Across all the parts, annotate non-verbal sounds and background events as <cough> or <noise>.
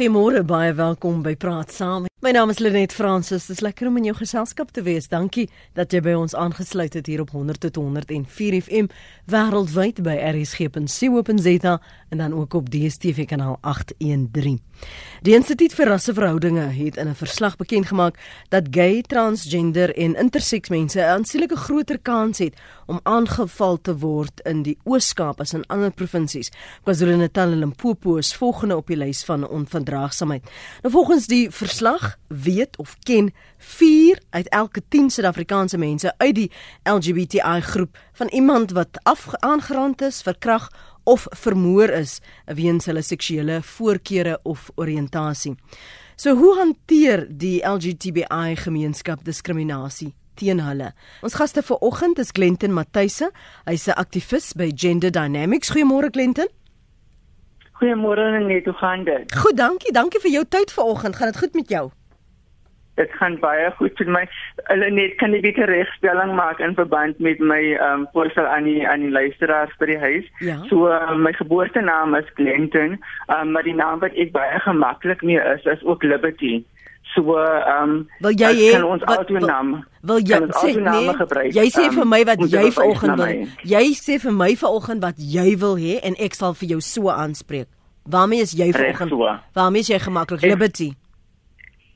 Goeiemôre, baie welkom by Praat Saam. My naam is Lenet Fransis. Dit is lekker om in jou geselskap te wees. Dankie dat jy by ons aangesluit het hier op 100.104 FM wêreldwyd by rsg.co.za en dan ook op DStv kanaal 813. Die Instituut vir Rasseverhoudinge het in 'n verslag bekend gemaak dat gay, transgender en interseks mense 'n aansienlike groter kans het om aangeval te word in die Oos-Kaap as in ander provinsies. KwaZulu-Natal en Limpopo is volgende op die lys van onverdraagsaamheid. Nou volgens die verslag weet of ken 4 uit elke 10 Suid-Afrikaanse mense uit die LGBTI groep van iemand wat aangerand is, verkragt of vermoor is weens hulle seksuele voorkeure of oriëntasie. So hoe hanteer die LGBTI gemeenskap diskriminasie teen hulle? Ons gaste vir oggend is Glenton Matthys. Hy's 'n aktivis by Gender Dynamics. Goeiemôre Glenton. Goeiemôre net, hoe gaan dit? Goed, dankie. Dankie vir jou tyd vanoggend. Gaan dit goed met jou? Dit gaan baie goed met my. Hulle net kan nie bietjie regstelling maak in verband met my ehm um, voorstel aan die aan die luisteraars by die huis. Ja. So uh, my geboortenaam is Clinton, um, maar die naam wat ek baie gemaklik mee is is ook Liberty. So ehm um, wil jy hê ons ouer naam wil jy sê nee, gebruik, jy sê vir my wat um, jy vanoggend wil. Jy sê vir my vanoggend wat jy wil hê en ek sal vir jou so aanspreek. Waarmee is jy vanoggend? Waarmee is jy gemaklik? Liberty. Ek,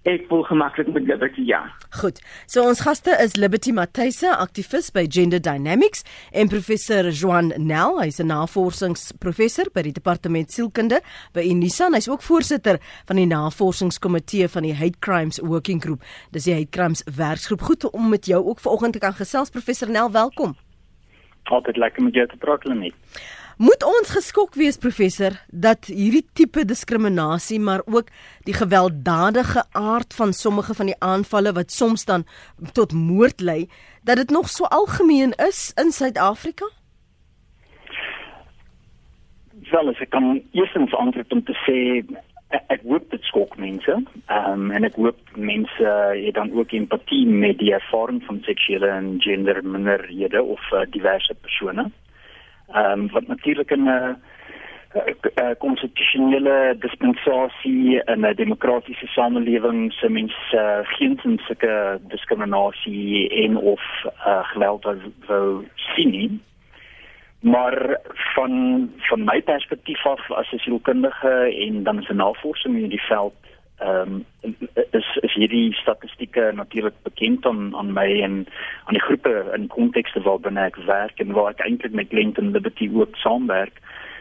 Ek voel gemaklik met Liberty ja. Goed. So ons gaste is Liberty Matthys, aktivis by Gender Dynamics en professor Joan Nel, hy's 'n navorsingsprofessor by die departement sielkunde by Unisa. Hy's ook voorsitter van die navorsingskomitee van die Hate Crimes Working Group. Dis die Hate Crimes werksgroep. Goed om met jou ook vanoggend te kan gesels professor Nel. Welkom. Altyd lekker met jou te praat, Lenet. Moet ons geskok wees professor dat hierdie tipe diskriminasie maar ook die gewelddadige aard van sommige van die aanvalle wat soms dan tot moord lei dat dit nog so algemeen is in Suid-Afrika? Wel, ek kan eerstens antwoord om te sê ek hoop dit skok mense. Ehm um, en ek hoop mense het dan ook empatie met die ervaring van seksuele en gender minderhede of uh, diverse persone ehm um, wat natuurlik 'n 'n konstitusionele dispensasie in 'n demokratiese samelewing se mens uh, geen sulke diskriminasie en of uh, geweld wou sien nie. Maar van van my perspektief af as 'n sielkundige en dan as 'n navorser in die veld ehm um, is is hierdie statistieke natuurlik bekend aan aan my en aan die groepe in kontekste waarbinne ek werk en waar ek eintlik met Lent and Liberty ook saamwerk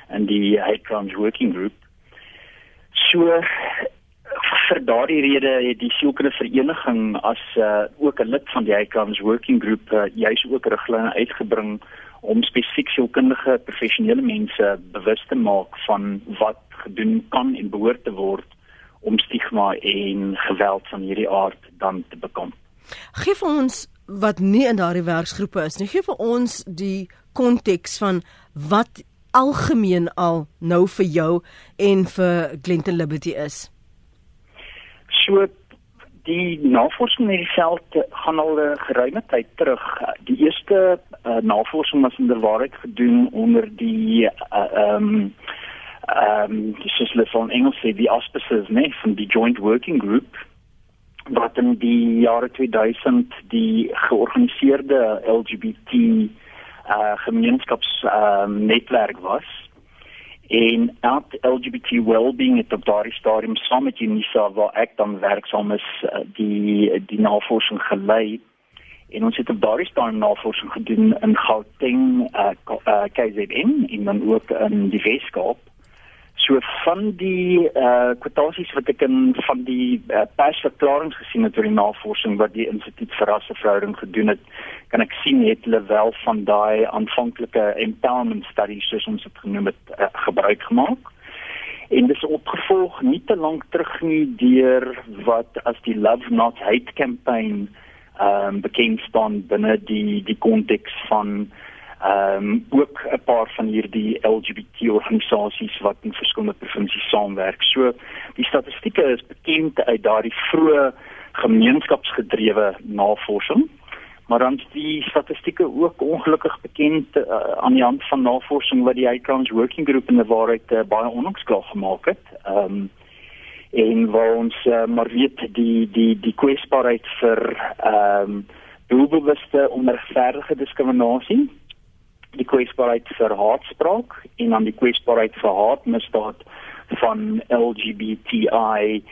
in die Hate Crimes Working Group. So vir daardie rede het die sielkundige vereniging as uh, ook 'n lid van die Hate Crimes Working Group uh, juis ook riglyne uitgebring om spesifiek sielkundige professionele mense bewus te maak van wat gedoen kan en behoort te word om stigma en geweld van hierdie aard dan te bekom. Geef ons wat nie in daardie werksgroepe is nie. Geef vir ons die konteks van wat algemeen al nou vir jou en vir Glenton Liberty is. So die navorsing in die veld gaan al 'n geruime tyd terug. Die eerste uh, navorsing was in die waarheid gedoen onder die uh, um ehm um, is hulle van Engels sê die auspices nee van die joint working group wat in die jare 2000 die georganiseerde LGBT uh gemeenskaps ehm um, netwerk was. En at LGBT wellbeing het op daardie stadium saam met Unisa waar ek dan werksaam is uh, die die navorsing gelei. En ons het op daardie stadium navorsing gedoen in Gauteng, uh, uh KZN en dan ook in die Weskaap So van die eh uh, kwotasies wat ek in van die uh, persverklaringe gesien het oor die navorsing wat die instituut vir rasseverhouding gedoen het, kan ek sien het hulle wel van daai aanvanklike empowerment studies soos ons dit genoem het uh, gebruik gemaak. En dis opgevolg nie te lank terug nie deur wat as die Love Not Hate campaign ehm um, bekend staan binne die die konteks van ehm um, ook 'n paar van hierdie LGBT organisasies wat in verskillende provinsies saamwerk. So die statistieke is bekend uit daardie vroeë gemeenskapsgedrewe navorsing. Maar dan die statistieke ook ongelukkig bekend uh, aan die hand van navorsing wat die Icons Working Group in die waarheid uh, baie onlangs klaar gemaak het. Ehm um, en waar ons uh, maar weet die die die kwesbaarheid vir ehm um, doelbewuste onregverdige diskriminasie die kwesbaarheid vir haatspraak en dan die kwesbaarheid vir haatmisdaad van LGBTI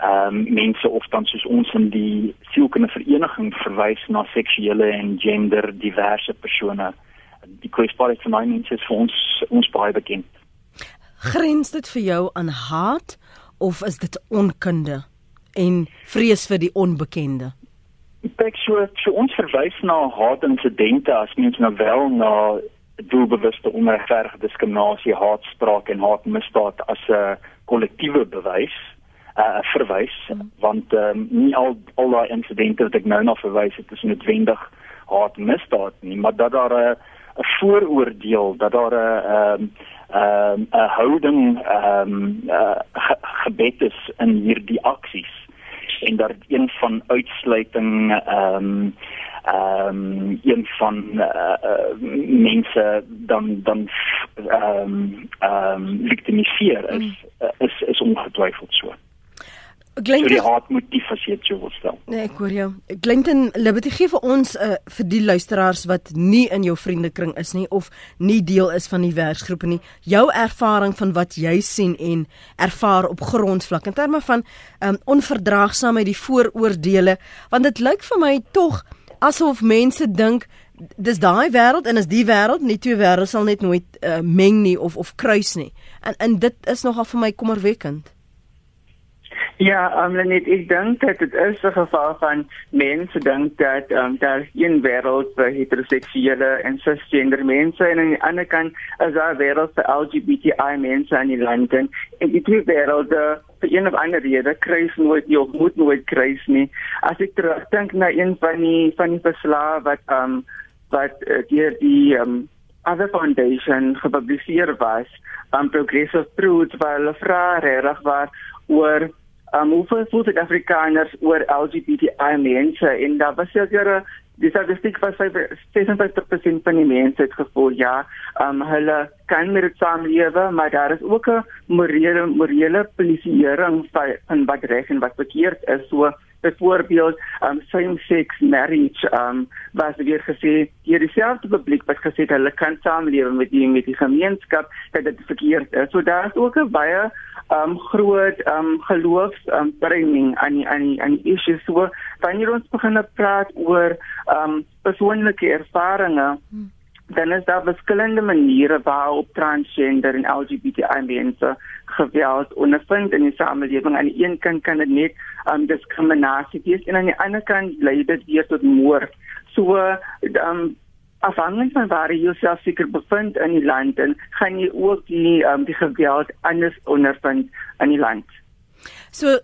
ehm um, mense of dan soos ons in die sielkunde vereniging verwys na seksuele en gender diverse persone. Die kwesbaarheid van mense is vir ons ons baie bekend. Grens dit vir jou aan haat of is dit onkunde en vrees vir die onbekende Ek sou so ons verwys na haatinsidente as mens nou wel na doelbewuste onregverdige diskriminasie, haatspraak en haatmisdaad as 'n kollektiewe bewys uh verwys mm. want um, nie al al daai insidente wat ek nou na verwys het is noodwendig haatmisdaad nie, maar dat daar 'n 'n vooroordeel, dat daar 'n ehm 'n um, 'n houding ehm um, uh, ge gebed is in hierdie aksies en dat een van uitsluiting ehm um, ehm um, een van uh, uh, mense dan dan ehm um, ehm um, victimiseer is, mm. is is ongetwyfeld so. Glenton, so die hartmotief as jy dit wil stel. Nee, ek hoor jou. Glenton Liberty gee vir ons uh, vir die luisteraars wat nie in jou vriendekring is nie of nie deel is van die werksgroepe nie, jou ervaring van wat jy sien en ervaar op grondvlak in terme van um, onverdraagsaamheid, die vooroordeele, want dit lyk vir my tog asof mense dink dis daai wêreld en is die wêreld nie twee wêrelde sal net nooit uh, meng nie of of kruis nie. En en dit is nogal vir my kommerwekkend. Ja, um, net ek dink dat dit is 'n geval van mense dink dat um, daar een wêreld vir heteroseksuele en cisgender mense en aan die ander kant is daar 'n wêreld vir LGBTI mense in die land en die twee wêrelde vir een of ander rede kruis nooit nie of moet nooit kruis nie. As ek terugdink na een van die van die verslae wat um wat uh, deur die um Other Foundation gepubliseer was, um Progressive Truth waar hulle vra reg was oor um, hoeveel voel Suid-Afrikaners oor LGBTI mense en daar was seker dis statistiek was 56% van die mense het gevoel ja, um, hulle kan met dit saamlewe, maar daar is ook 'n morele morele polisieering van wat reg en wat verkeerd is. So byvoorbeeld um same sex marriage um was weer gesê hier dieselfde publiek wat gesê het hulle kan saamlewe met die met die gemeenskap dat dit verkeerd is. So daar is ook 'n baie um groot um geloofs um bringing aan die aan die aan die issues so wanneer ons begin praat oor um persoonlike ervarings hmm. Dan is daar verskillende maniere waarop transgender en LGBTI mense geweld ondervind in die samelewing aan die een kant kan dit net um diskriminasie wees en aan die ander kant lei dit weer tot moord so um afhangend van waar jy jouself seker bevind in die land gaan jy ook die um, die geweld anders ondervind in die land. So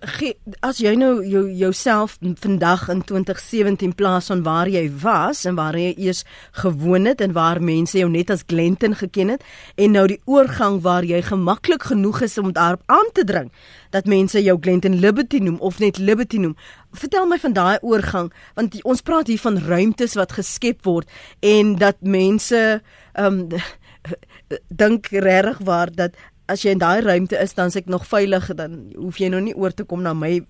as jy nou jou jouself vandag in 2017 plaas van waar jy was en waar jy eers gewoon het en waar mense jou net as Glenton geken het en nou die oorgang waar jy gemaklik genoeg is om daarop aan te dring dat mense jou Glenton Liberty noem of net Liberty noem. Vertel my van daai oorgang want ons praat hier van ruimtes wat geskep word en dat mense ehm um, <laughs> dink regtig waar dat as jy in daai ruimte is dan s'ek nog veilig dan hoef jy nou nie oor te kom na my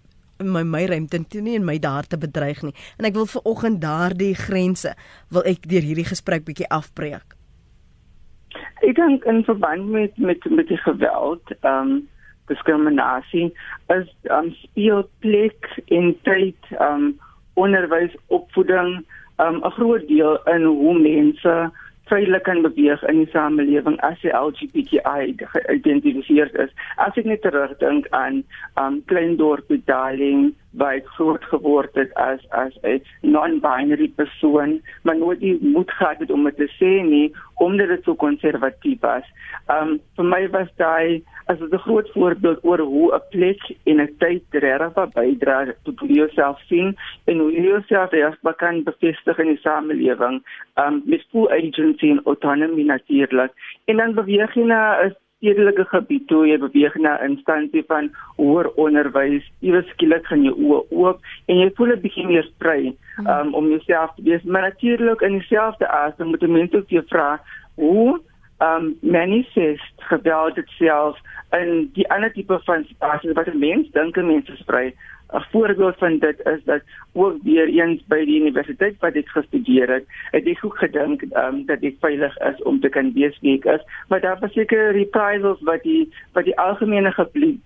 my my ruimte toe nie en my daar te bedreig nie. En ek wil vir oggend daardie grense wil ek deur hierdie gesprek bietjie afbreek. Ek dink in verband met met met die geweld, ehm um, diskriminasie is um speel plek in tyd um onderwys opvoeding um 'n groot deel in hoe mense vrylik kan beweeg in die samelewing as jy LGBTI geïdentifiseer is. As ek net terugdink aan um Kleindorp Darling waar ek groot geword het as as 'n non-binary persoon, maar nooit die moed gehad het om dit te sê nie omdat dit so konservatief was. Um vir my was daai as 'n groot voorbeeld oor hoe 'n plek en 'n tyd regtig wat bydra tot hoe jy jouself sien en hoe jy jouself as kan bevestig in die samelewing um met full agency en autonomy natuurlik en dan beweeg jy na 'n stedelike gebied toe. Jy beweeg na 'n instansie van hoër onderwys. Iewers skielik gaan jou oë oop en jy voel 'n bietjie meer vry um, om jouself te wees. Maar natuurlik in dieselfde asem moet mense ook jou vra hoe um manifest geweld dit self in die ander tipe van spasies wat 'n mens dink 'n mens is vry 'n voorbeeld van dit is dat ook weer eens by die universiteit wat ek gestudeer het, het ek ook gedink um, dat dit veilig is om te kan wees wie ek is, maar daar was seker reprisals wat die wat die algemene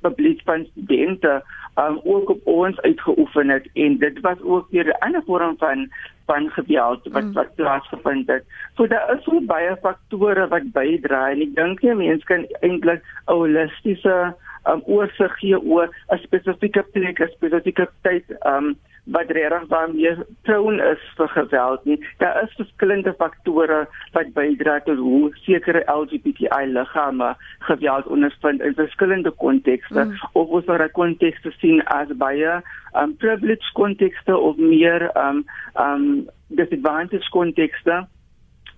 publiek van studente um, ook op ons uitgeoefen het en dit was ook weer 'n ander vorm van van geweld wat mm. wat plaasgevind het. So daar is so baie faktore wat bydra en ek dink jy mens kan eintlik 'n holistiese um, oorsig gee oor 'n spesifieke plek, 'n spesifieke tyd um wat regtig meer prone is vir geweld nie. Daar is verskillende faktore wat bydra tot hoe sekere LGBTI liggame geweld ondervind in verskillende kontekste mm. of ons oor 'n konteks sien as baie um privileged kontekste of meer um um disadvantaged kontekste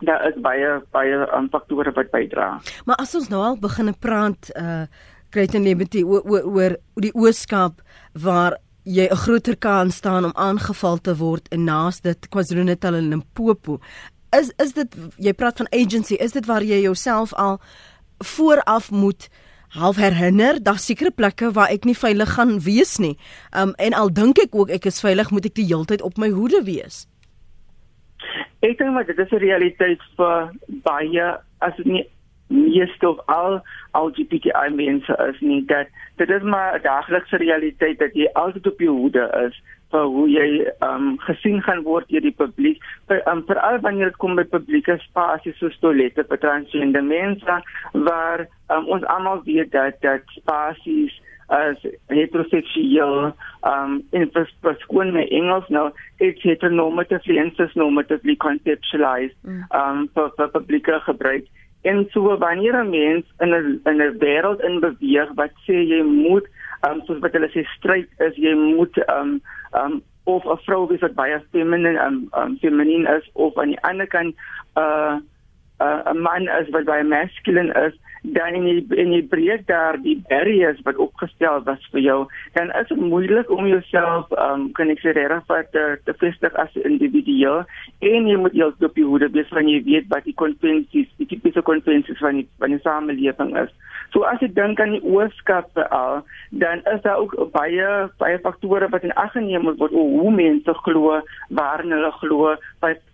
daar is baie baie um, faktore wat bydra. Maar as ons nou al begin praat uh Great Liberty oor oor die ooskap waar jy 'n groter kans staan om aangeval te word en naas dit KwaZulu-Natal en Limpopo. Is is dit jy praat van agency, is dit waar jy jouself al vooraf moet half herinner dat sekere plekke waar ek nie veilig gaan wees nie. Um en al dink ek ook ek is veilig, moet ek die heeltyd op my hoede wees. Ek dink maar dit is 'n realiteit vir baie as dit nie meeste of al LGBTI mense is nie dat dit is maar 'n daaglikse realiteit dat jy altyd op jou hoede is vir hoe jy um gesien gaan word deur die publiek vir um, veral wanneer dit kom by publieke spasies soos toilette vir transgender mense waar um, ons almal weet dat dat spasies as heteroseksueel um in verskoon my Engels nou it's heteronormatively and cisnormatively conceptualized mm. um for, for publieke gebruik En so wanneer 'n mens in 'n in 'n wêreld in beweeg wat sê jy moet um soos wat hulle sê stryd is, jy moet um um of 'n vrou wees wat baie feminine um, um feminine is of aan die ander kant 'n uh, 'n uh, man is wat baie masculine is, dan in die, in die breek daar die barriers wat opgestel was vir jou dan is dit moeilik om jouself um kan ek sê reg te te vestig as 'n individu en jy moet jou op die hoede wees wanneer jy weet wat die konvensies die tipiese konvensies van die van die samelewing is. So as ek dink aan die oorskap al dan is daar ook baie baie faktore wat in ag geneem word hoe mense glo waar hulle glo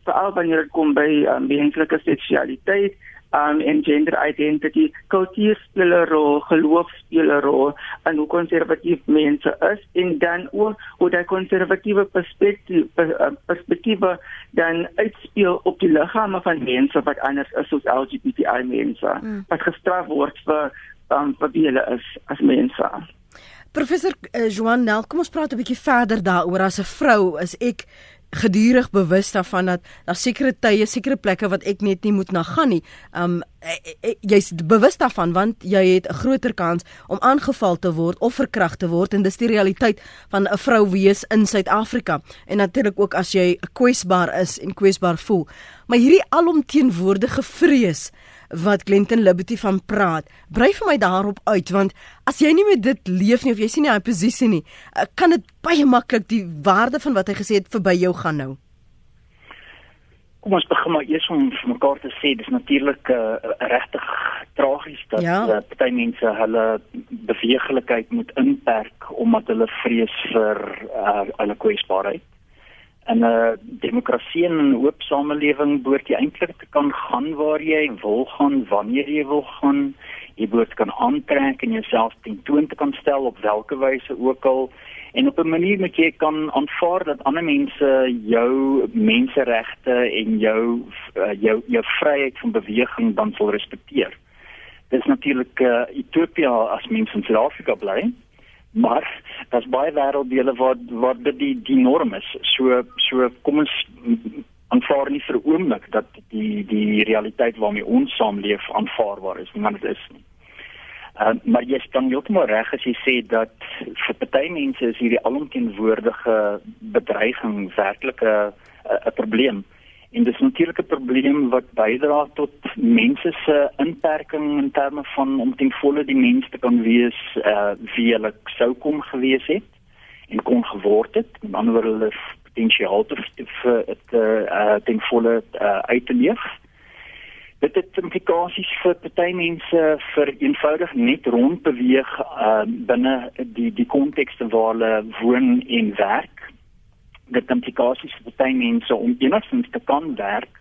veral wanneer dit kom by um, menslike seksualiteit um en gender identity kultuur speel 'n rol geloof speel 'n rol en hoe konservatief mense is en dan ook hoe daai konservatiewe perspektief uh, perspektiewe dan uitspeel op die liggame van mense wat anders is soos LGBTI mense mm. wat gestraf word vir um vir wie hulle is as mense Professor uh, Joan Nel, kom ons praat 'n bietjie verder daaroor as 'n vrou is ek gedurig bewus daarvan dat daar sekere tye, sekere plekke wat ek net nie moet na gaan nie. Um jy's bewus daarvan want jy het 'n groter kans om aangeval te word of verkragt te word en dis die realiteit van 'n vrou wees in Suid-Afrika. En natuurlik ook as jy kwesbaar is en kwesbaar voel. Maar hierdie alomteenwoordige vrees wat Glenton Liberty van praat. Brei vir my daarop uit want as jy nie met dit leef nie of jy sien nie hy posisie nie, eh, kan dit baie maklik die waarde van wat hy gesê het verby jou gaan nou. Kom ons begin maar eers om vir mekaar te sê dis natuurlik 'n uh, eh, regtig tragies dat ja. uh, baie mense hulle beweeglikheid moet inperk omdat hulle vrees vir uh, hulle kwesbaarheid in 'n demokrasie en 'n oop samelewing behoort jy eintlik kan gaan waar jy wil gaan wanneer jy wil gaan. Jy behoort kan aantrek en jouself tentoon te kan stel op watter wyse ook al. En op 'n manier met jy kan aanvaar dat ander mense jou menseregte en jou uh, jou jou vryheid van beweging dan sal respekteer. Dit is natuurlik uh, utopia as mense in Suid-Afrika bly maar daar's baie wêrelddele waar waar dit die die norm is. So so kom ons aanvaar nie vir oomblik dat die die realiteit waarmee ons saamleef aanvaarbaar is, want dit is nie. Uh, maar jy staan heeltemal reg as jy sê dat vir party mense is hierdie alomteenwoordige bedreiging werklik 'n 'n probleem. En dis natuurlik 'n probleem wat bydra tot mense se inperking in terme van om ten volle die mens te kan wees uh wie hulle sou kom gewees het en kon geword het, en dan word hulle potensiaal te vir dit uh ten volle uh uit te leef. dit het implikasies vir party mense vir eenvoudig net rondbeweeg uh, binne die die kontekste waar hulle woon en werk. Dit implikasies vir party mense om enigstens te kan werk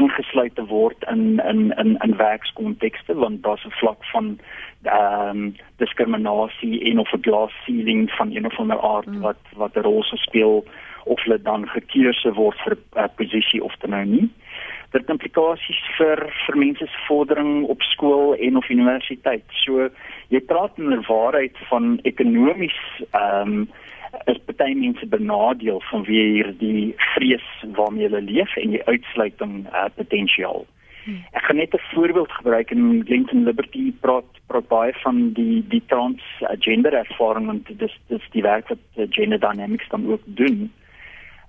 ingesluit te word in in in in werkskontekste want daar's 'n vlak van ehm um, diskriminasie en of 'n glass ceiling van een of ander aard mm. wat wat 'n rol speel of hulle dan gekeuse word vir 'n uh, posisie of dan nou nie dit implikasies vir vir mense se vordering op skool en of universiteit. So jy praat in 'n waarheid van ekonomies ehm um, baie mense benadeel van wie hier die vrees waarmee hulle leef en die uitsluiting uh, potensiaal. Hmm. Ek gaan net 'n voorbeeld gebruik in Lincoln Liberty praat praat baie van die die trans gender ervaring en dis dis die werk wat gender dynamics dan ook doen.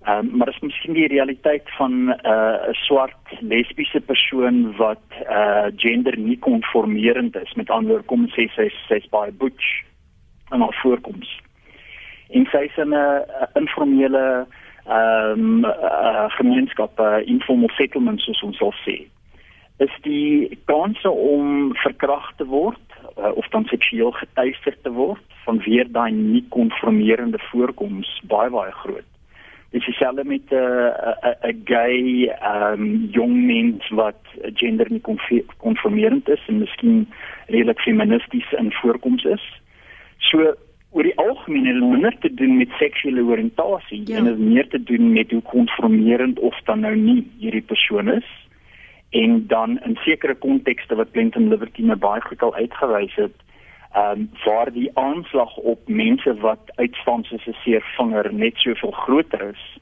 Ehm um, maar dit is miskien die realiteit van 'n uh, swart lesbiese persoon wat uh gender nie konformerend is. Met ander woorde, kom sê sy sy's baie butch en haar voorkoms. En sy is 'n informele ehm um, uh, gemeenskap, uh, informal settlements soos ons sal sê. Is die kans om verkragt te word uh, of dan seksueel getuister te word vanweer daai nie konformerende voorkoms baie baie groot. Dit is dieselfde met 'n uh, 'n 'n gay um jong mens wat gender nie konformerend is en miskien redelik feministies in voorkoms is. So oor die algemeen het minder te doen met seksuele oriëntasie ja. en dit meer te doen met hoe konformerend of dan nou nie hierdie persoon is. En dan in sekere kontekste wat Clinton Liberty nou baie goed al uitgewys het, ehm um, waar die aanslag op mense wat uitstaan soos 'n seer vinger net soveel groter is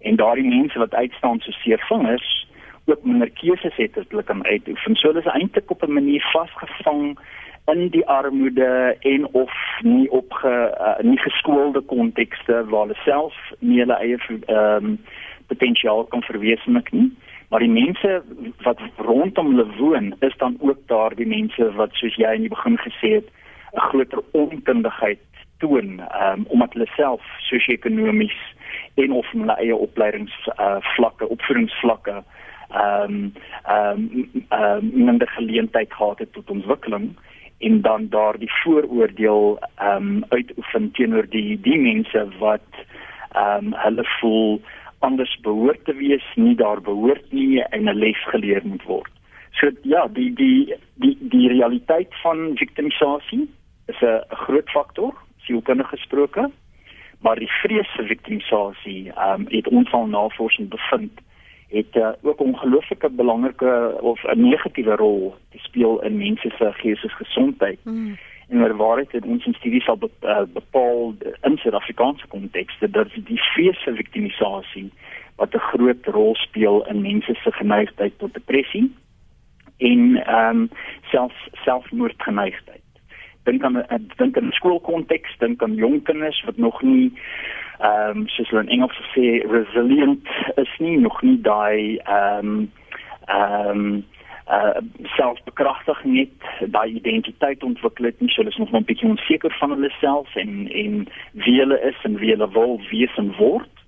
en daardie mense wat uitstaan soos seer vingers ook minder keuses het as hulle kan uitoefen. So hulle is eintlik op 'n manier vasgevang in die armoede en of nie op ge, uh, nie geskoolde kontekste waar hulle self nie hulle eie ehm um, potensiaal kan verwesenlik nie. Maar die mense wat rondom hulle woon, is dan ook daar die mense wat soos jy in die begin gesê het, 'n groter onkundigheid toon um, omdat hulle self sosio-ekonomies en of hulle eie opleidings uh, vlakke opvoedingsvlakke ehm um, ehm um, um, minder geleentheid gehad het tot ontwikkeling en dan daar die vooroordeel ehm um, uitoefen teenoor die die mense wat ehm um, hulle voel anders behoort te wees, nie daar behoort nie en 'n les geleer moet word. So ja, die die die die realiteit van victimisasie is 'n groot faktor, sielkundig gesproke. Maar die vrees vir victimisasie, ehm um, het ons al navorsing bevind het uh, ook ongelooflike belangrike of 'n negatiewe rol te speel in mense se geestesgesondheid. Mm. En maar waarheid het ons in studies al eh, bepaal in Suid-Afrikaanse kontekste dat die vir victimisasie wat 'n groot rol speel in mense se geneigtheid tot depressie en ehm um, self selfmoordgeneigtheid dink aan 'n dink aan skoolkonteks, dink aan jong kinders wat nog nie ehm um, soos hulle in Engels sê resilient is nie, nog nie daai ehm um, ehm um, uh selfbekragtig net daai identiteit ontwikkel het nie. So hulle is nog 'n bietjie onseker van hulle self en en wie hulle is en wie hulle wil wees en word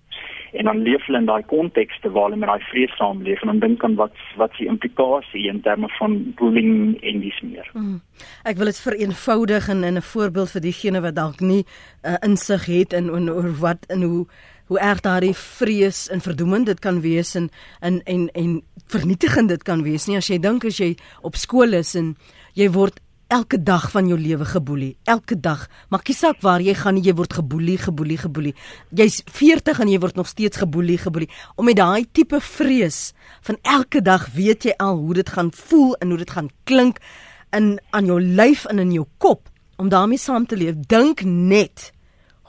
en dan leef hulle in daai kontekste waar hulle met daai vrees saamleef en dan dink aan wat wat die implikasie in terme van bullying en dis meer. Hmm. Ek wil dit vereenvoudig en in 'n voorbeeld vir diegene wat dalk nie uh, insig het in oor wat in hoe hoe erg daardie vrees en verdoemend dit kan wees en en en, en vernietigend dit kan wees nie as jy dink as jy op skool is en jy word elke dag van jou lewe geboelie. Elke dag. Maak nie saak waar jy gaan, jy word geboelie, geboelie, geboelie. Jy's 40 en jy word nog steeds geboelie, geboelie. Om met daai tipe vrees van elke dag weet jy al hoe dit gaan voel en hoe dit gaan klink in aan jou lyf en in jou kop om daarmee saam te leef. Dink net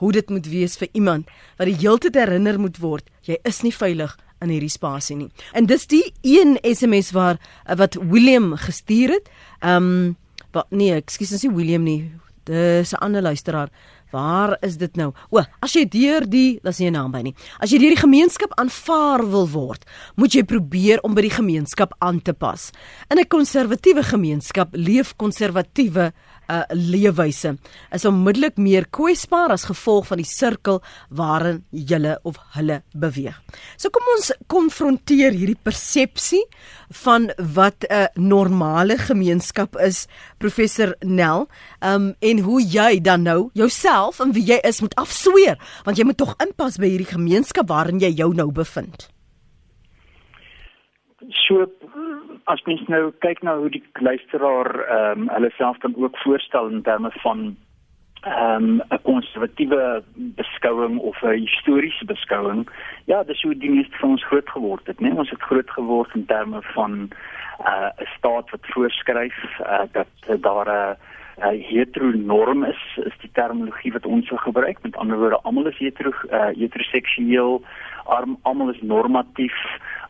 hoe dit moet wees vir iemand wat die hele tyd herinner moet word jy is nie veilig in hierdie spasie nie. En dis die een SMS waar wat William gestuur het. Ehm um, Wat nee, ekskuus, dis nie William nie. Dis 'n ander luisteraar. Waar is dit nou? O, as jy deur die, dis nie 'n naam by nie. As jy deur die gemeenskap aanvaar wil word, moet jy probeer om by die gemeenskap aan te pas. In 'n konservatiewe gemeenskap leef konservatiewe uh, leefwyse is onmiddellik meer kwesbaar as gevolg van die sirkel waarin julle of hulle beweeg. So kom ons konfronteer hierdie persepsie van wat 'n normale gemeenskap is, professor Nel, um, en hoe jy dan nou jouself en wie jy is moet afsweer, want jy moet tog inpas by hierdie gemeenskap waarin jy jou nou bevind. So as mens nou kyk na hoe die luisteraar ehm um, hulle self dan ook voorstel in terme van ehm um, 'n konservatiewe beskouing of 'n historiese beskouing, ja, dis hoe die meeste van ons groot geword het, né? Nee? Ons het groot geword in terme van 'n uh, staat wat voorskryf uh, dat daar 'n uh, heteronorm is, is die terminologie wat ons so gebruik. Met ander woorde, almal is hetero uh, heteroseksueel, almal is normatief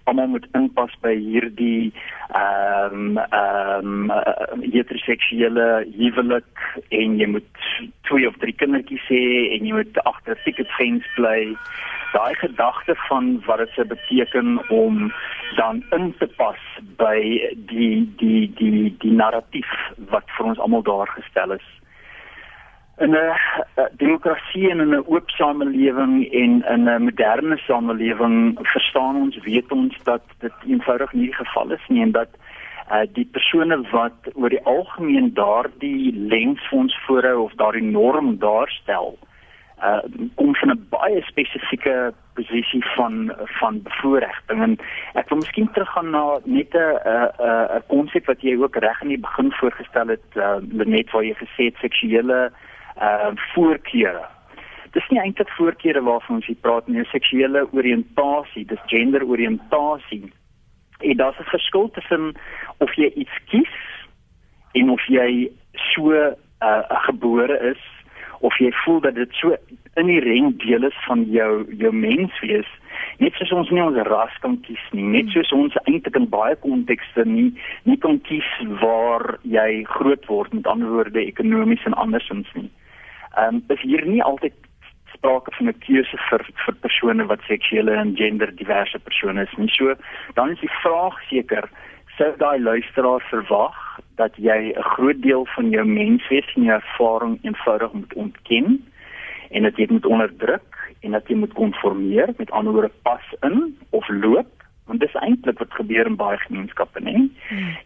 almal moet inpas by hierdie ehm um, ehm um, heteroseksuele huwelik en jy moet twee of drie kindertjies hê en jy moet agter 'n ticket fence bly. Daai gedagte van wat dit se beteken om dan in te pas by die die die die narratief wat vir ons almal daar gestel is in 'n demokrasie en in 'n oop samelewing en in 'n moderne samelewing verstaan ons weet ons dat dit eenvoudig nie die geval is nie en dat uh, die persone wat oor die algemeen daardie lens vir ons voorhou of daardie norm daarstel uh kom van 'n baie spesifieke posisie van van bevoordiging en ek wil miskien teruggaan na net 'n 'n 'n konsep wat jy ook reg in die begin voorgestel het uh, net waar jy gesê het seksuele uh voorkeure. Dis nie eintlik voorkeure waarvan ons hier praat nie, seksuele oriëntasie, dis genderoriëntasie. En daar's 'n verskil tussen of jy iets kies en of jy so uh, gebore is of jy voel dat dit so inherent deel is van jou jou menswees net soos ons nie ons ras kan kies nie net soos ons eintlik in baie kontekste nie nie kan kies waar jy groot word met ander woorde ekonomies en andersins nie Ehm um, is hier nie altyd sprake van 'n keuse vir vir persone wat seksuele en gender diverse persone is nie. So dan is die vraag seker sou daai luisteraar verwag dat jy 'n groot deel van jou menswees en jou ervaring eenvoudig moet ontken en dat jy moet onderdruk en dat jy moet konformeer met ander woorde pas in of loop want dis eintlik wat gebeur in baie gemeenskappe nê?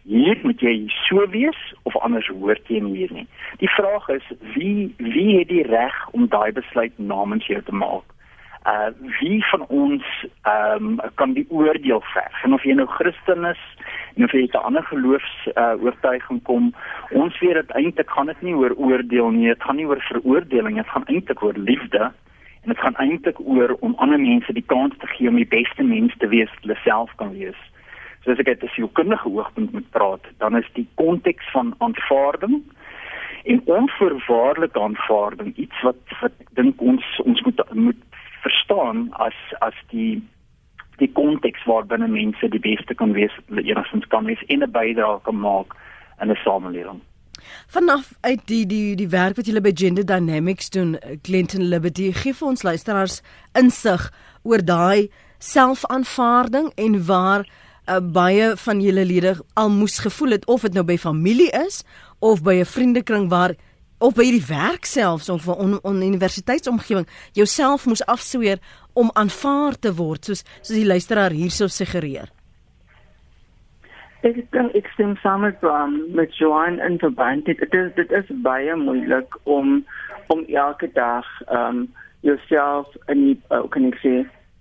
Hier moet jy so wees of anders hoort jy nie hier nie die vraag is wie wie het die reg om daai besluit namens jou te maak? Uh wie van ons ehm um, kan die oordeel verg? En of jy nou Christen is en of jy 'n ander geloofs uh oortuiging kom ons weet dit eintlik gaan dit nie oor oordeel nie dit gaan nie oor veroordeling dit gaan eintlik oor liefde En dit gaan eintlik oor om ander mense die kans te gee om die beste mens te wees wat hulle self kan wees. So as ek uit 'n sielkundige hoogtepunt moet praat, dan is die konteks van aanvaarding en onvoorwaardelike aanvaarding iets wat wat ek dink ons ons moet moet verstaan as as die die konteks waarbinne mense die beste kan wees hulle enigstens kan wees en 'n bydrae kan maak in 'n samelewing. Vanaf uit die die die werk wat julle by Gender Dynamics doen, Clinton Liberty gee vir ons luisteraars insig oor daai selfaanvaarding en waar uh, baie van julle lede al moes gevoel het of dit nou by familie is of by 'n vriendekring waar of by die werk selfs of 'n on, on universiteitsomgewing jouself moes afsweer om aanvaar te word soos soos die luisteraar hierso suggereer. Ek dink ek stem saam met um, met Joan en verband. Dit dit is dit is baie moeilik om om elke dag um jouself in die uh, kan ek sê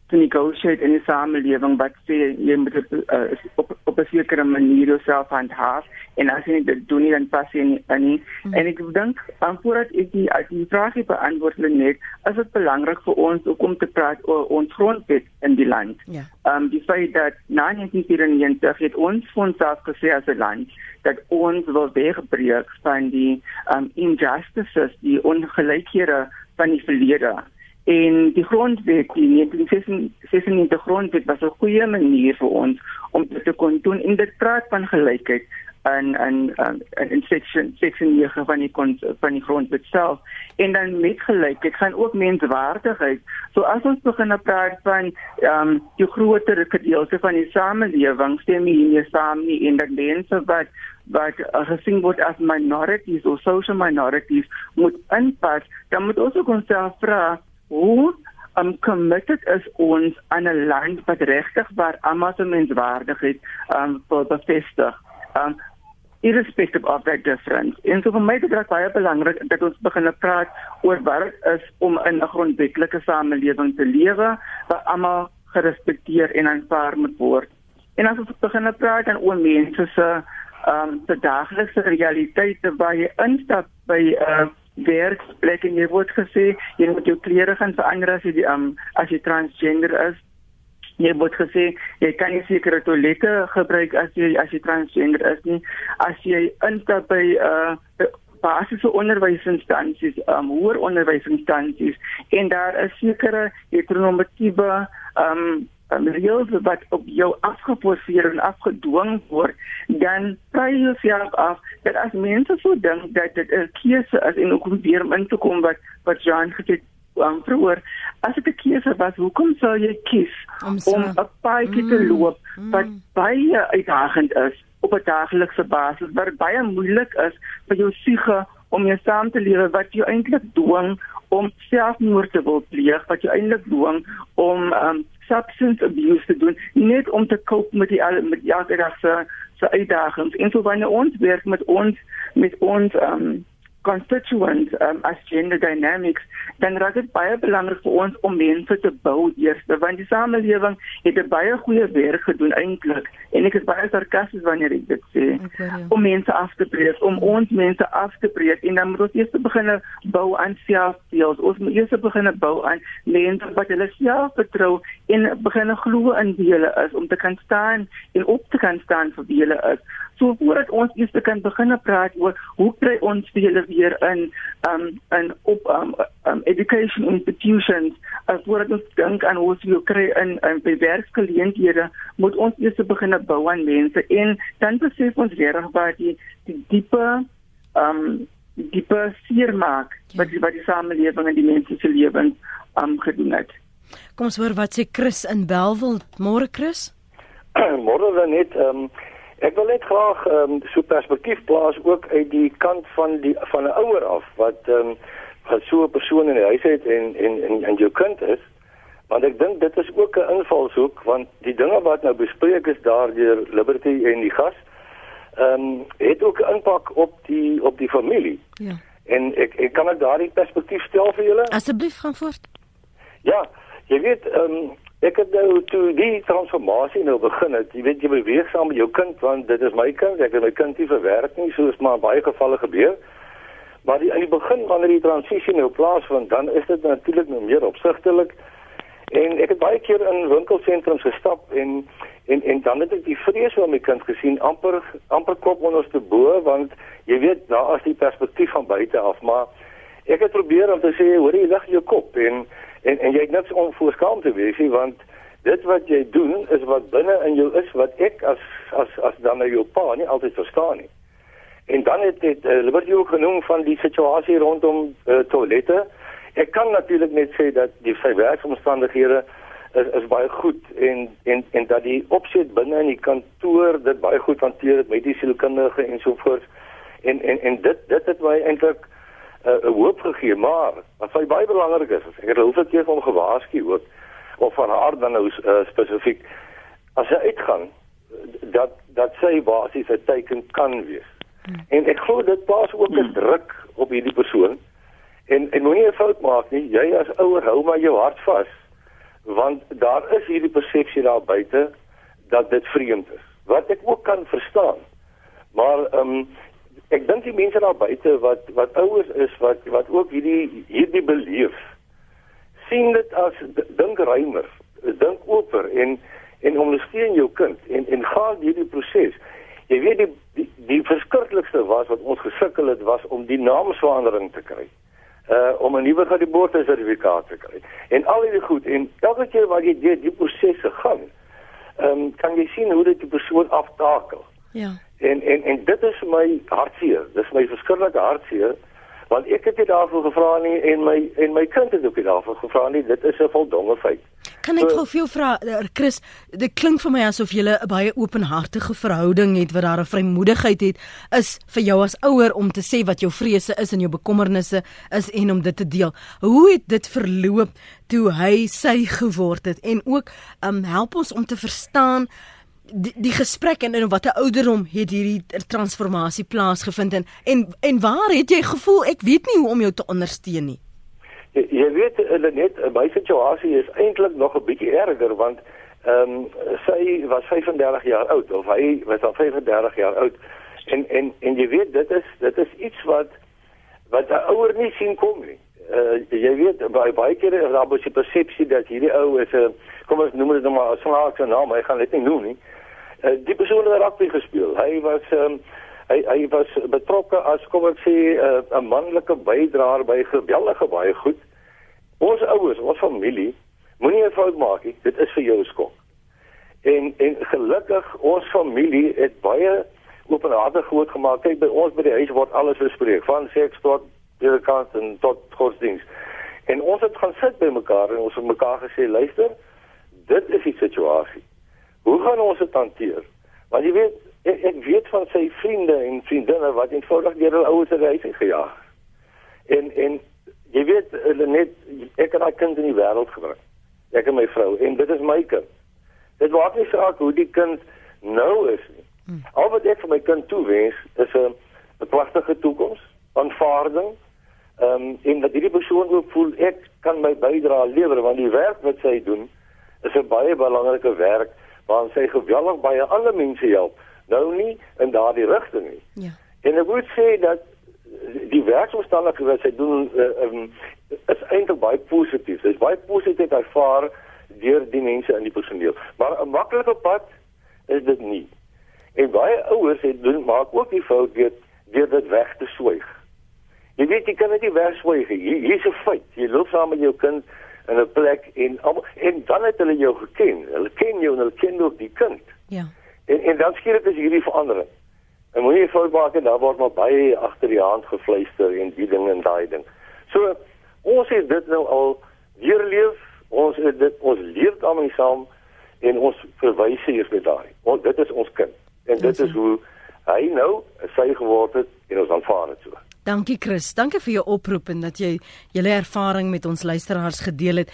te negotiate in die samelewing wat sê jy moet uh, op op 'n sekere manier jouself handhaaf en as jy dit doen nie dan pas jy nie in nie mm. en ek dink aan voordat ek die die vraag beantwoord net is dit belangrik vir ons om te praat oor ons grondwet in die land. Ja. Ehm um, die feit dat 1994 het ons ons self gesê as 'n land dat ons wil wegbreek van die um, injustices die ongelykhede van die verlede en die grondwet die 1996 grondwet was 'n goeie manier vir ons om dit te kon doen in dit praat van gelykheid en en en section section 9 van die van die grondwet self en dan met gelykheid gaan ook menswaardigheid. So as ons begin praat van ehm um, die groter gedeelte van die samelewing stem hier saam nie en dat mense wat wat uh, gesien word as minorities of social minorities moet inpas, dan moet ons ook onsself vra hoe um committed is ons aan 'n land wat regtig waar almal se menswaardigheid um bevestig. Um irrespective of that difference. En so vir my dit baie belangrik dat ons begin praat oor wat dit is om in 'n grondwetlike samelewing te lewe waar almal gerespekteer en aanvaar moet word. En as ons begin praat dan oor mense se ehm um, se daaglikse realiteite waar jy instap by 'n uh, werksplek en jy word gesê jy moet jou klere gaan verander as jy um, as jy transgender is. Jy word gesê jy kan nie sekere toilette gebruik as jy as jy transgender is nie. As jy instap by uh basiese onderwysinstansies, um hoër onderwysinstansies en daar is sekere heteronormatiewe um, reëls wat op jou afgeforceer en afgedwing word, dan kry jy self af dat as mense so dink dat dit 'n keuse is en ook om weer in te kom wat wat Jean gesê um, vroeër, as dit 'n keuse was, hoekom sou jy kies om 'n paadjie te mm, loop wat mm. baie uitdagend is op 'n daaglikse basis, wat baie moeilik is vir jou siege om jou saam te lewe wat jou eintlik dwing om selfmoord te wil pleeg, wat jou eintlik dwing om um, substance abuse te doen net om te cope met die met elke dag se se uitdagings. En so wanneer ons werk met ons met ons um constituents um, as gender dynamics dan raak dit baie belangrik vir ons om mense te bou eers want die samelewing het 'n baie goeie werk gedoen eintlik en ek is baie sarkasties wanneer ek dit sê okay, ja. om mense af te breek om ons mense af te breek en dan moet ons eers begin bou aan selfbeeld. Ons moet eers begin bou aan mense wat hulle self vertrou en begin glo in wie hulle is om te kan staan en op te kan staan vir wie hulle is. So voordat ons eers kan begin praat oor hoe kry ons vir julle weer in um in op um, um education institutions as voordat ons dink aan hoe ons wil kry in in werksgeleenthede moet ons eers begin bou aan mense en dan besef ons regtig baie die die diepe um diepe seermaak ja. wat die wat die samelewing en die mense se lewens um gedoen het. Kom ons hoor wat sê Chris in Belwel. Môre Chris. <clears throat> Môre dan net um Ek wil net graag ehm um, so perspektief plaas ook uit die kant van die van 'n ouer af wat ehm um, wat so 'n persoon in die huis het en en en, en jou kind is. Want ek dink dit is ook 'n invalshoek want die dinge wat nou bespreek is daardeur Liberty en die gas ehm um, het ook 'n impak op die op die familie. Ja. En ek ek kan ek daardie perspektief stel vir julle? Asseblief gaan voort. Ja, jy weet ehm um, Ek het nou toe die transformasie nou begin het. Jy weet jy beweeg saam met jou kind want dit is my kind. Ek het my kind nie verwerk nie soos maar baie gevalle gebeur. Maar die, in die begin wanneer die transisie nou plaasvind, dan is dit natuurlik nou meer opsigtelik. En ek het baie keer in winkelsentrums gestap en en en dan het ek die vrees van my kind gesien amper amper kop onder te bo want jy weet daar is die perspektief van buite af, maar ek het probeer om te sê hoor jy lig jou kop en en en jy het niks om voorskaam te wees nie want dit wat jy doen is wat binne in jou is wat ek as as as dan nou jou pa nie altyd verstaan nie. En dan het dit uh, Liberty ook genoem van die situasie rondom uh, toilette. Ek kan natuurlik net sê dat die werksomstandighede is is baie goed en en en dat die opset binne in die kantoor dit baie goed hanteer met die sielkundige en so voort. En en en dit dit het my eintlik 'n uh, hoop gegee, maar wat vir baie belangrik is, ek het hoeveel keer van gewaarsku ook of van haar dan nou uh, spesifiek as sy uitgaan dat dat sy basies 'n teken kan wees. Hmm. En ek glo dit plaas ook 'n hmm. druk op hierdie persoon. En en moenie 'n fout maak nie. Jy as ouer hou maar jou hart vas want daar is hierdie persepsie daar buite dat dit vreemd is. Wat ek ook kan verstaan. Maar ehm um, ek dink die mense daar buite wat wat ouers is wat wat ook hierdie hierdie beleef sien dit as dink ruimer dink oper en en ondersteun jou kind en en gaan hierdie proses. Jy weet die die, die verskriklikste was wat ons gesukkel het was om die naamsverandering te kry. Uh om 'n nuwe geboortesertifikaat te kry en al hierdie goed. En elke keer wat jy deur die prosesse gaan ehm um, kan jy sien hoe dit die persoon aftakel. Ja. En en en dit is my hartseer. Dis my verskriklike hartseer want ek het nie daarvoor gevra nie en my en my kind het ook nie daarvoor gevra nie. Dit is 'n voldonge feit. Kan ek gou vir jou vra eh, Chris, dit klink vir my asof jy 'n baie openhartige verhouding het wat daar 'n vrymoedigheid het is vir jou as ouer om te sê wat jou vrese is en jou bekommernisse is en om dit te deel. Hoe het dit verloop toe hy sy geword het en ook um help ons om te verstaan die, die gesprek en in watter ouderdom het hierdie transformasie plaasgevind en en en waar het jy gevoel ek weet nie hoe om jou te ondersteun nie? Jy, jy weet net my situasie is eintlik nog 'n bietjie erger want ehm um, sy was 35 jaar oud of hy was al 35 jaar oud. En en en jy weet dit is dit is iets wat wat 'n ouer nie sien kom nie. Uh, jy weet baie baie kere is daar 'n persepsie dat hierdie ou is 'n kom ons noem dit nou maar 'n snaakse naam hy gaan dit nie noem nie. uh, die persoon het rugby gespeel. Hy was um, hy hy was betrokke as kom ek sê eh, 'n uh, manlike bydraer by geweldige baie goed. Ons ouers, ons familie, moenie 'n fout maak nie. Dit is vir jou skok. En en gelukkig ons familie het baie openhartig groot gemaak. Kyk by ons by die huis word alles bespreek van seks tot predikant en tot godsdienst. En ons het gaan sit by mekaar en ons het mekaar gesê, luister, dit is die situasie. Hoe gaan ons dit hanteer? Want jy weet, ek, ek weet van sy vriende en vriendinne wat eenvoudig deur hulle ouers uit huis gejaag. En en jy weet hulle net ek het 'n kind in die wêreld gebring. Ek en my vrou en dit is my kind. Dit word nie saak hoe die kind nou is nie. Hmm. Al wat ek vir my kind toewens is 'n 'n pragtige toekoms, aanvaarding. Ehm um, en dat hierdie persoon ook voel ek kan my bydrae lewer want die werk wat sy doen is 'n baie belangrike werk waar sy geweldig baie ander mense help. Nou nie in daardie rigting nie. Ja. En ek moet sê dat die werksomstandighede wat sy doen uh, um, is eintlik baie positief. Dit is baie positief ervaar deur die mense in die personeel. Maar 'n maklike pad is dit nie. En baie ouers het doen maak ook die fout deur deur dit weg te swyg. Jy weet jy kan dit nie wegswyg nie. Hier is 'n feit. Jy loop saam met jou kind in 'n plek en en dan het hulle jou geken. Hulle ken jou en hulle ken ook die kind. Ja. En en dan skielik is hierdie verandering. En moenie fout maak en daar word maar baie agter die hand gefluister en die ding en daai ding. So ons het dit nou al weer leef. Ons het dit ons leef daarmee saam en ons verwys hier met daai. Dit is ons kind. En dit is hoe hy nou sy geword het en ons aanvaar dit so. Dankie Chris. Dankie vir jou oproep en dat jy julle ervaring met ons luisteraars gedeel het.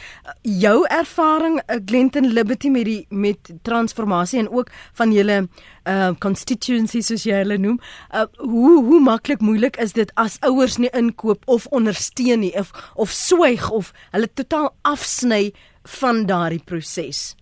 Jou ervaring eh, Glenton Liberty met die met transformasie en ook van julle uh constituency soos jy hulle noem. Uh hoe hoe maklik moeilik is dit as ouers nie inkoop of ondersteun nie of of swyg of hulle totaal afsny van daardie proses?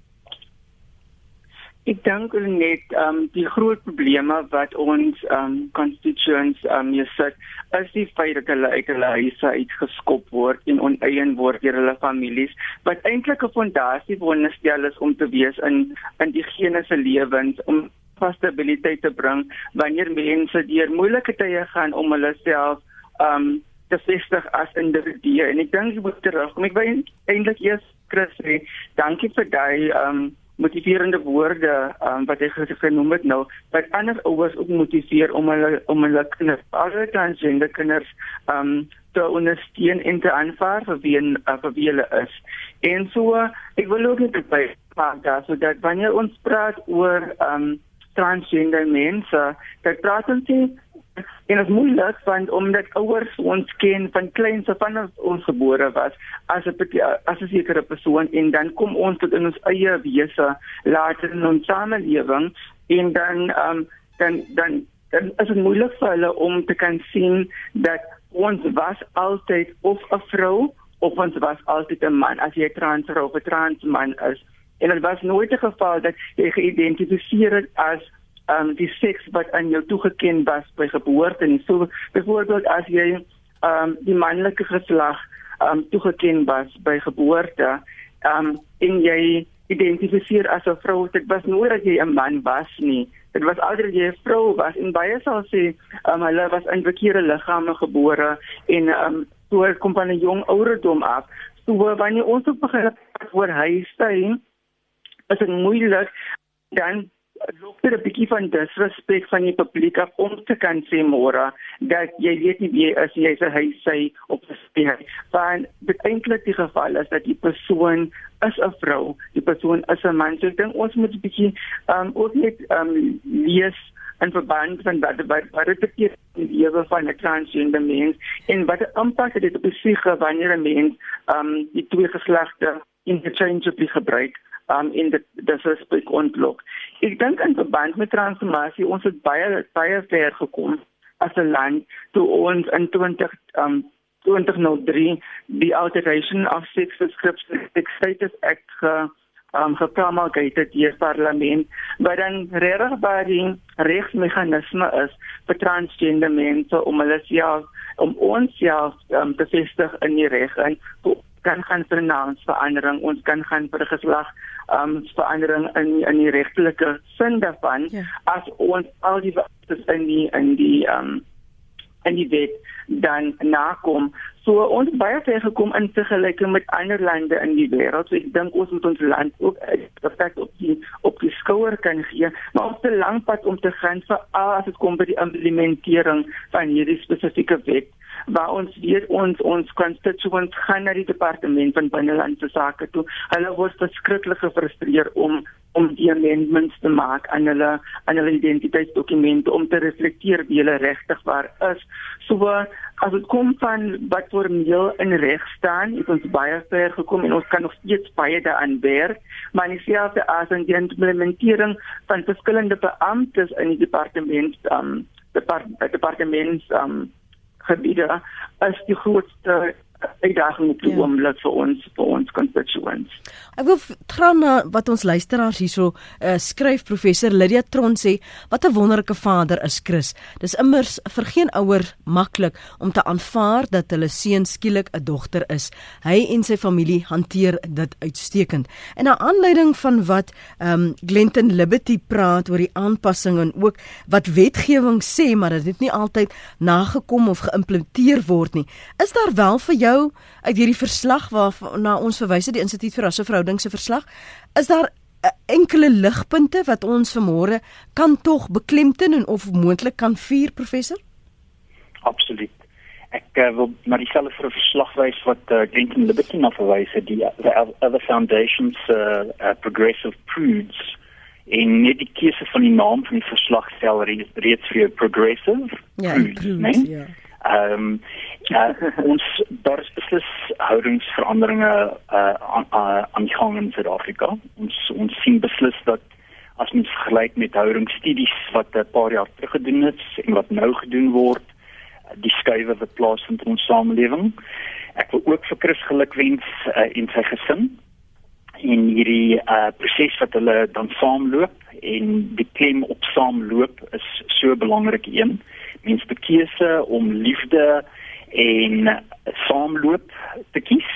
Ek dink net ehm um, die groot probleme wat ons ehm um, constituents ehm um, sit is die feit dat hulle uit hulle huise uitgeskop word en oneien word deur hulle families wat eintlik 'n fondasie veronderstel is om te wees in in diegene se lewens om stabiliteit te bring wanneer mense deur moeilike tye gaan om hulle self ehm um, te vestig as individue. En ek dink jy moet terugkom. Ek wil eintlik eers Chris sê dankie vir daai ehm um, motiverende woorde um, wat hy genoem het nou wat ander ouers ook motiveer om hulle om hulle kinders alle transgender kinders um te ondersteun en te aanvaar vir wie uh, vir wie hulle is. En so ek wil ook net by maak dat so dat wanneer ons praat oor um transgender mense, dat praat ons nie en dit is moeilik want omdat ouers ons ken van kleins af vanaf ons gebore was as 'n as 'n sekere persoon en dan kom ons tot in ons eie wese later in ons samelewing en dan um, dan dan dan is dit moeilik vir hulle om te kan sien dat ons was altyd of 'n vrou of ons was altyd 'n man as jy trans of 'n trans man is. En dit was nooit 'n geval dat jy geïdentifiseer het as um die seks wat aan jou toegeken was by geboorte en so byvoorbeeld as jy um die manlike geslag um toegeken was by geboorte um en jy identifiseer as 'n vrou dit was nooit dat jy 'n man was nie. Dit was altyd jy 'n vrou was en baie sal sê um hulle was in verkeerde liggame gebore en um toe kom van 'n jong ouderdom af. So wanneer ons begin oor huis staan is dit moeilik dan loop dit 'n bietjie van disrespek van die publiek af om te kan sê môre dat jy weet nie wie as jy sê hy sê op die spieël. Want dit eintlik die geval is dat die persoon is 'n vrou, die persoon is 'n man. So ek dink ons moet 'n bietjie um ook net um lees en verband van wat wat wat dit in die lewe van 'n transgender mens en wat 'n impak dit op die psigie wanneer 'n mens um die twee geslagte interchangeably gebruik um in die dis spesifiek ontlok. Ek dink in verband met transformasie ons het baie baie ver gekom as 'n land toe ons in 20 um 2003 die alteration of sex description status act ge um gepromulgated deur parlement wat dan regtig baie die regsmeganisme is vir transgender mense om hulle self om ons self um, te vestig in die reg en kan gaan vir naamsverandering ons kan gaan vir geslag um verandering in in die regtelike sin daarvan ja. as ons al die in die in die um in die wet dan nakom. So ons baie ver gekom in vergelyking met ander lande in die wêreld. So ek dink ons moet ons land ook perfek op die op die skouer kan gee. Maar ons het 'n lang pad om te gaan vir as dit kom by die implementering van hierdie spesifieke wet waar ons weet ons ons constituents gaan na die departement van binnelandse sake toe. Hulle word verskriklik gefrustreer om om die amendments te maak aan hulle aan hulle identiteitsdokumente om te reflekteer wie hulle regtig waar is. So as dit kom van wat formeel in reg staan, het ons baie ver gekom en ons kan nog steeds baie daaraan werk, maar nie selfs as in die implementering van verskillende beamptes in die departement um depart, departements um gebiede is die grootste uitdaging op die ja. oomblik vir ons vir ons constituents. Ek wil gaan na wat ons luisteraars hierso uh, skryf professor Lydia Tron sê wat 'n wonderlike vader is Chris. Dis immers vir geen ouer maklik om te aanvaar dat hulle seun skielik 'n dogter is. Hy en sy familie hanteer dit uitstekend. En na aanleiding van wat ehm um, Glenton Liberty praat oor die aanpassing en ook wat wetgewing sê maar dit het nie altyd nagekom of geïmplementeer word nie. Is daar wel vir jou jou uit hierdie verslag waarna ons verwys het die instituut vir rasseverhouding se verslag is daar uh, enkele ligpunte wat ons vanmôre kan tog beklemtoon en of moontlik kan vier professor? Absoluut. Ek uh, wil na dieselfde vir 'n verslag wys wat uh, Glenton Liberty na verwys het die the other foundations uh, uh, progressive prudes en net die keuse van die naam van die verslag stel reeds vir progressive ja prudes, nee? ja Ehm um, uh, ons daar is beslis houdingsveranderinge uh, aan aan die gang in Suid-Afrika. Ons ons sien beslis dat as mens vergelyk met houdingsstudies wat 'n paar jaar terug gedoen is en wat nou gedoen word, die skuwe wat plaasvind in ons samelewing. Ek wil ook vir Chris gelukwens uh, en sy gesin in hierdie uh, proses wat hulle dan saamloop en die klem op saamloop is so belangrik een mens te keuse om liefde en saamloop te kies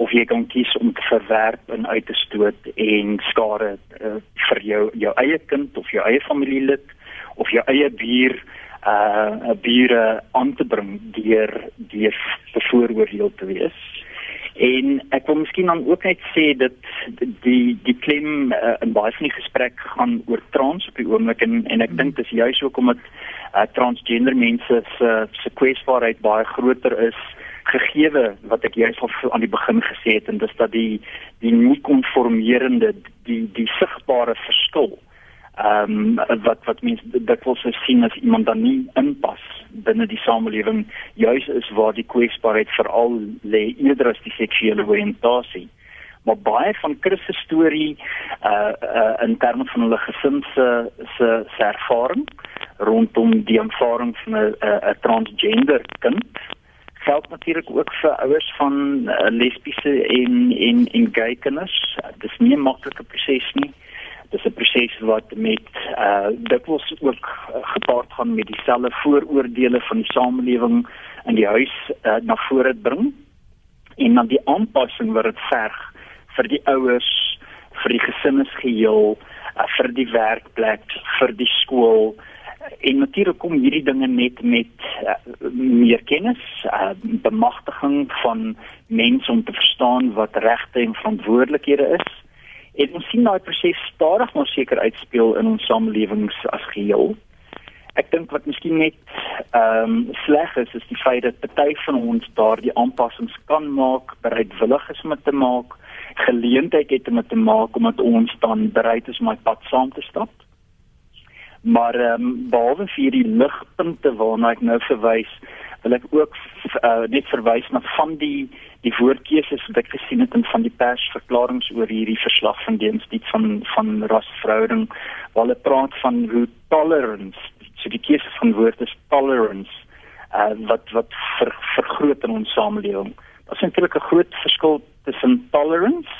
of jy kan kies om te verwerp en uit te stoot en skare uh, vir jou jou eie kind of jou eie familielid of jou eie buur uh bure aan te bring deur deur bevooroordeel te wees. En ek wil miskien dan ook net sê dat die die klem uh, in baie van die gesprek gaan oor trans op die oomblik en en ek dink dis juist ook omdat uh, transgender mense se se kwesbaarheid baie groter is gegeewe wat ek juist al aan die begin gesê het en dis dat die die nie konformerende die die sigbare verskil ehm um, wat wat mense dit wil sien as iemand dan nie inpas binne die samelewing juis is waar die kwesbaarheid veral lê eerder as die seksuele oriëntasie. Maar baie van Christus storie uh uh in terme van hulle gesin se se se ervaring rondom die aanvaring van 'n 'n transgender kind. Geld natuurlik ook vir ouers van uh, lesbiese en en en gay kinders. Dis nie 'n maklike proses nie. Dis 'n proses wat met uh dikwels ook uh, gepaard gaan met dieselfde vooroordeele van die samelewing in die huis uh, na vore bring. En dan die aanpassing wat dit verg vir die ouers, vir die gesinnesgeheel, uh, vir die werkplek, vir die skool en natuurlik kom hierdie dinge net met uh, meer kennis, uh, bemagtiging van mense om te verstaan wat regte en verantwoordelikhede is En ons sien daai proses stadig maar seker uitspeel in ons samelewings as geheel. Ek dink wat miskien net ehm um, sleg is is die feit dat party van ons daardie aanpassings kan maak, bereidwillig is om te maak, geleentheid het om te maak omdat ons dan bereid is om my pad saam te stap. Maar ehm um, behalwe vir die ligpunte waarna ek nou verwys, wil ek ook uh, net verwys na van die die woordkeuses wat ek gesien het in van die persverklaringe oor hierdie verslag van dienstiet van van rasverhouding waar hulle praat van hoe tolerance so die keuse van woord is tolerance uh, wat wat ver, vergroot in ons samelewing. Daar is eintlik 'n groot verskil tussen tolerance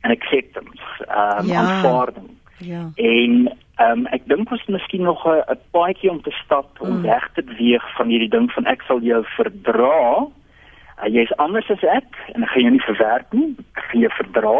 en acceptance um, ja. aanvaarding. Ja. En um, ek dink ons miskien nog 'n paadjie om te stap mm. om weg te beweeg van hierdie ding van ek sal jou verdra. Uh, jy is anders as ek en ek gaan jou nie verwerp nie. Ek gaan jou verdra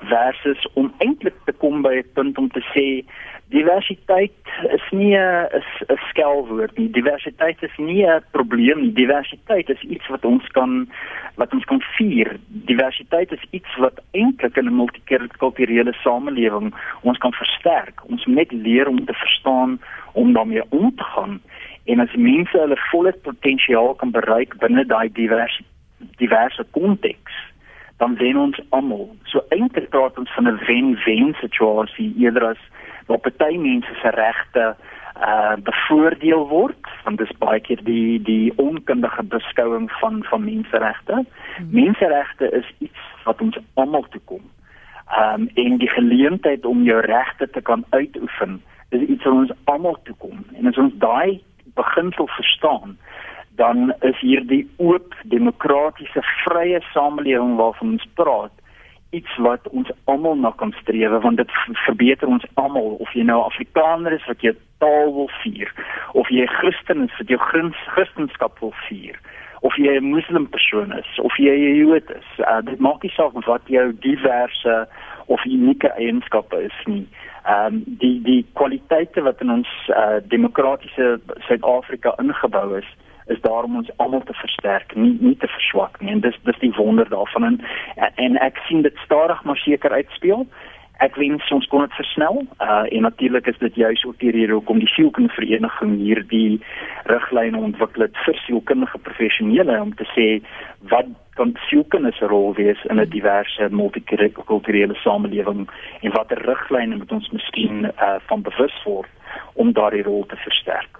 versus om eintlik te kom by 'n punt om te sê diversiteit is nie 'n 'n skelwoord nie. Diversiteit is nie 'n probleem nie. Diversiteit is iets wat ons kan wat ons kan vier. Diversiteit is iets wat eintlik in 'n multikulturele samelewing ons kan versterk. Ons moet net leer om te verstaan om daarmee om te gaan en as mense hulle volle potensiaal kan bereik binne daai diverse diverse konteks dan wen ons almal. So eintlik praat ons van 'n wen-wen situasie eerder as waar party mense se regte uh bevoordeel word want dis baie keer die die onkundige beskouing van van menseregte. Hmm. Menseregte is iets wat ons almal toekom. Um en die geleentheid om jou regte te kan uitoefen is iets wat ons almal toekom. En as ons daai beginsel verstaan, dan is hierdie oop demokratiese vrye samelewing waarvan ons praat iets wat ons almal na kan streef want dit verbeter ons almal. Of jy nou Afrikaner is wat jou taal wil vier of jy Christen is wat jou Christendom wil vier of jy 'n moslim persoon is of jy 'n Jood is uh, dit maak nie saak wat jou diverse of unieke eienskappe is nie. Ehm um, die die kwaliteite wat in ons uh, demokratiese Suid-Afrika ingebou is is daar om ons almal te versterk, nie nie te verswak nie. En dis dis die wonder daarvan en en ek sien dit stadig maar seker uitspeel. Ek wens ons kon dit versnel. Uh en natuurlik is dit juis ook die rede hoekom die sielkundige vereniging hierdie riglyne ontwikkel het vir sielkundige professionele om te sê wat kan sielkundige se rol wees in 'n diverse multikulturele samelewing en watter riglyne moet ons miskien uh van bewus word om daardie rol te versterk.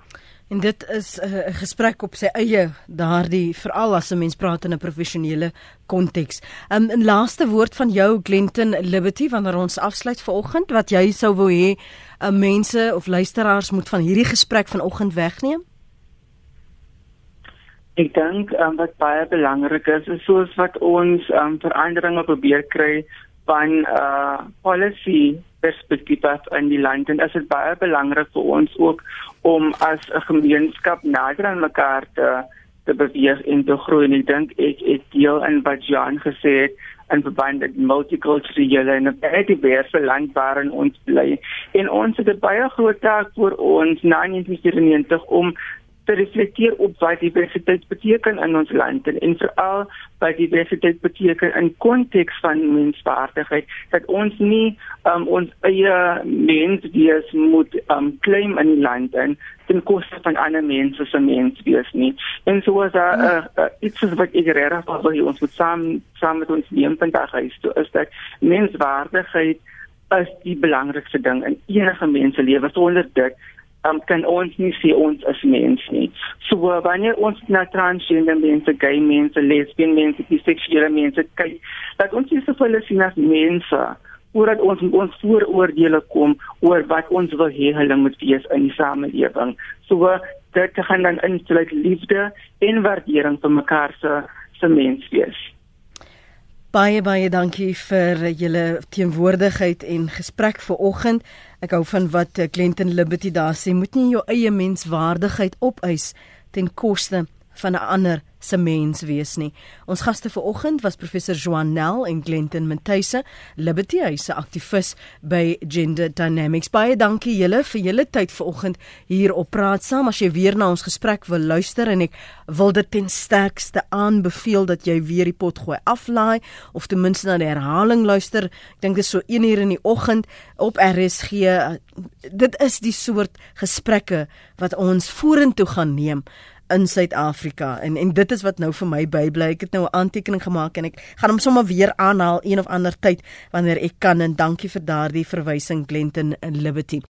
En dit is eh, 'n uh, gesprek op sy eie, daardie veral as 'n mens praat in 'n professionele konteks. Um, 'n laaste woord van jou Glenton Liberty wanneer ons afsluit vanoggend wat jy sou wou hê uh, mense of luisteraars moet van hierdie gesprek vanoggend wegneem? Ek dink um, wat baie belangrik is, is soos wat ons um, veranderinge probeer kry van uh policy perspektief af in die land. En dit is baie belangrik vir ons ook om as 'n gemeenskap nader aan mekaar te te beweeg en te groei. En ek dink ek ek deel in wat Jan gesê het en verband met multiculturele en 'n baie diverse land waarin ons bly. En ons het 'n baie groot taak vir ons na 1994 om te reflekteer op wat diversiteit beteken in ons land en, veral wat diversiteit beteken in konteks van menswaardigheid dat ons nie um, ons eie menswees moet um, claim in die land en ten koste van ander mense se menswees nie. En so was daar uh, uh, iets wat ek regtig wil ons moet saam saam met ons neem vandag is toe is dat menswaardigheid is die belangrikste ding in enige mens se lewe sonder dit um, kan ons nie sê ons is mens nie. So wanneer ons na transgender mense, gay mense, lesbian mense, biseksuele mense kyk, dat ons nie soveel sien as mense voordat ons ons vooroordeele kom oor wat ons wil hê hulle moet wees in die samelewing. So dit gaan dan insluit liefde en waardering vir mekaar se se menswees. Baie baie dankie vir julle teenwoordigheid en gesprek vanoggend. Ek hou van wat Clinton Liberty daar sê, moet nie jou eie menswaardigheid opeis ten koste van 'n ander se mens wees nie. Ons gaste vanoggend was professor Joan Nel en Glenton Mtuise, Liberty 'n aktivis by Gender Dynamics. Baie dankie julle vir julle tyd vanoggend hier op Praat Saam. As jy weer na ons gesprek wil luister en ek wil dit ten sterkste aanbeveel dat jy weer die pot gooi aflaai of ten minste na die herhaling luister. Ek dink dit is so 1 uur in die oggend op RSG. Dit is die soort gesprekke wat ons vorentoe gaan neem in Suid-Afrika en en dit is wat nou vir my bybly. Ek het nou 'n aantekening gemaak en ek gaan hom sommer weer aanhaal een of ander tyd wanneer ek kan en dankie vir daardie verwysing Glenton in Liberty.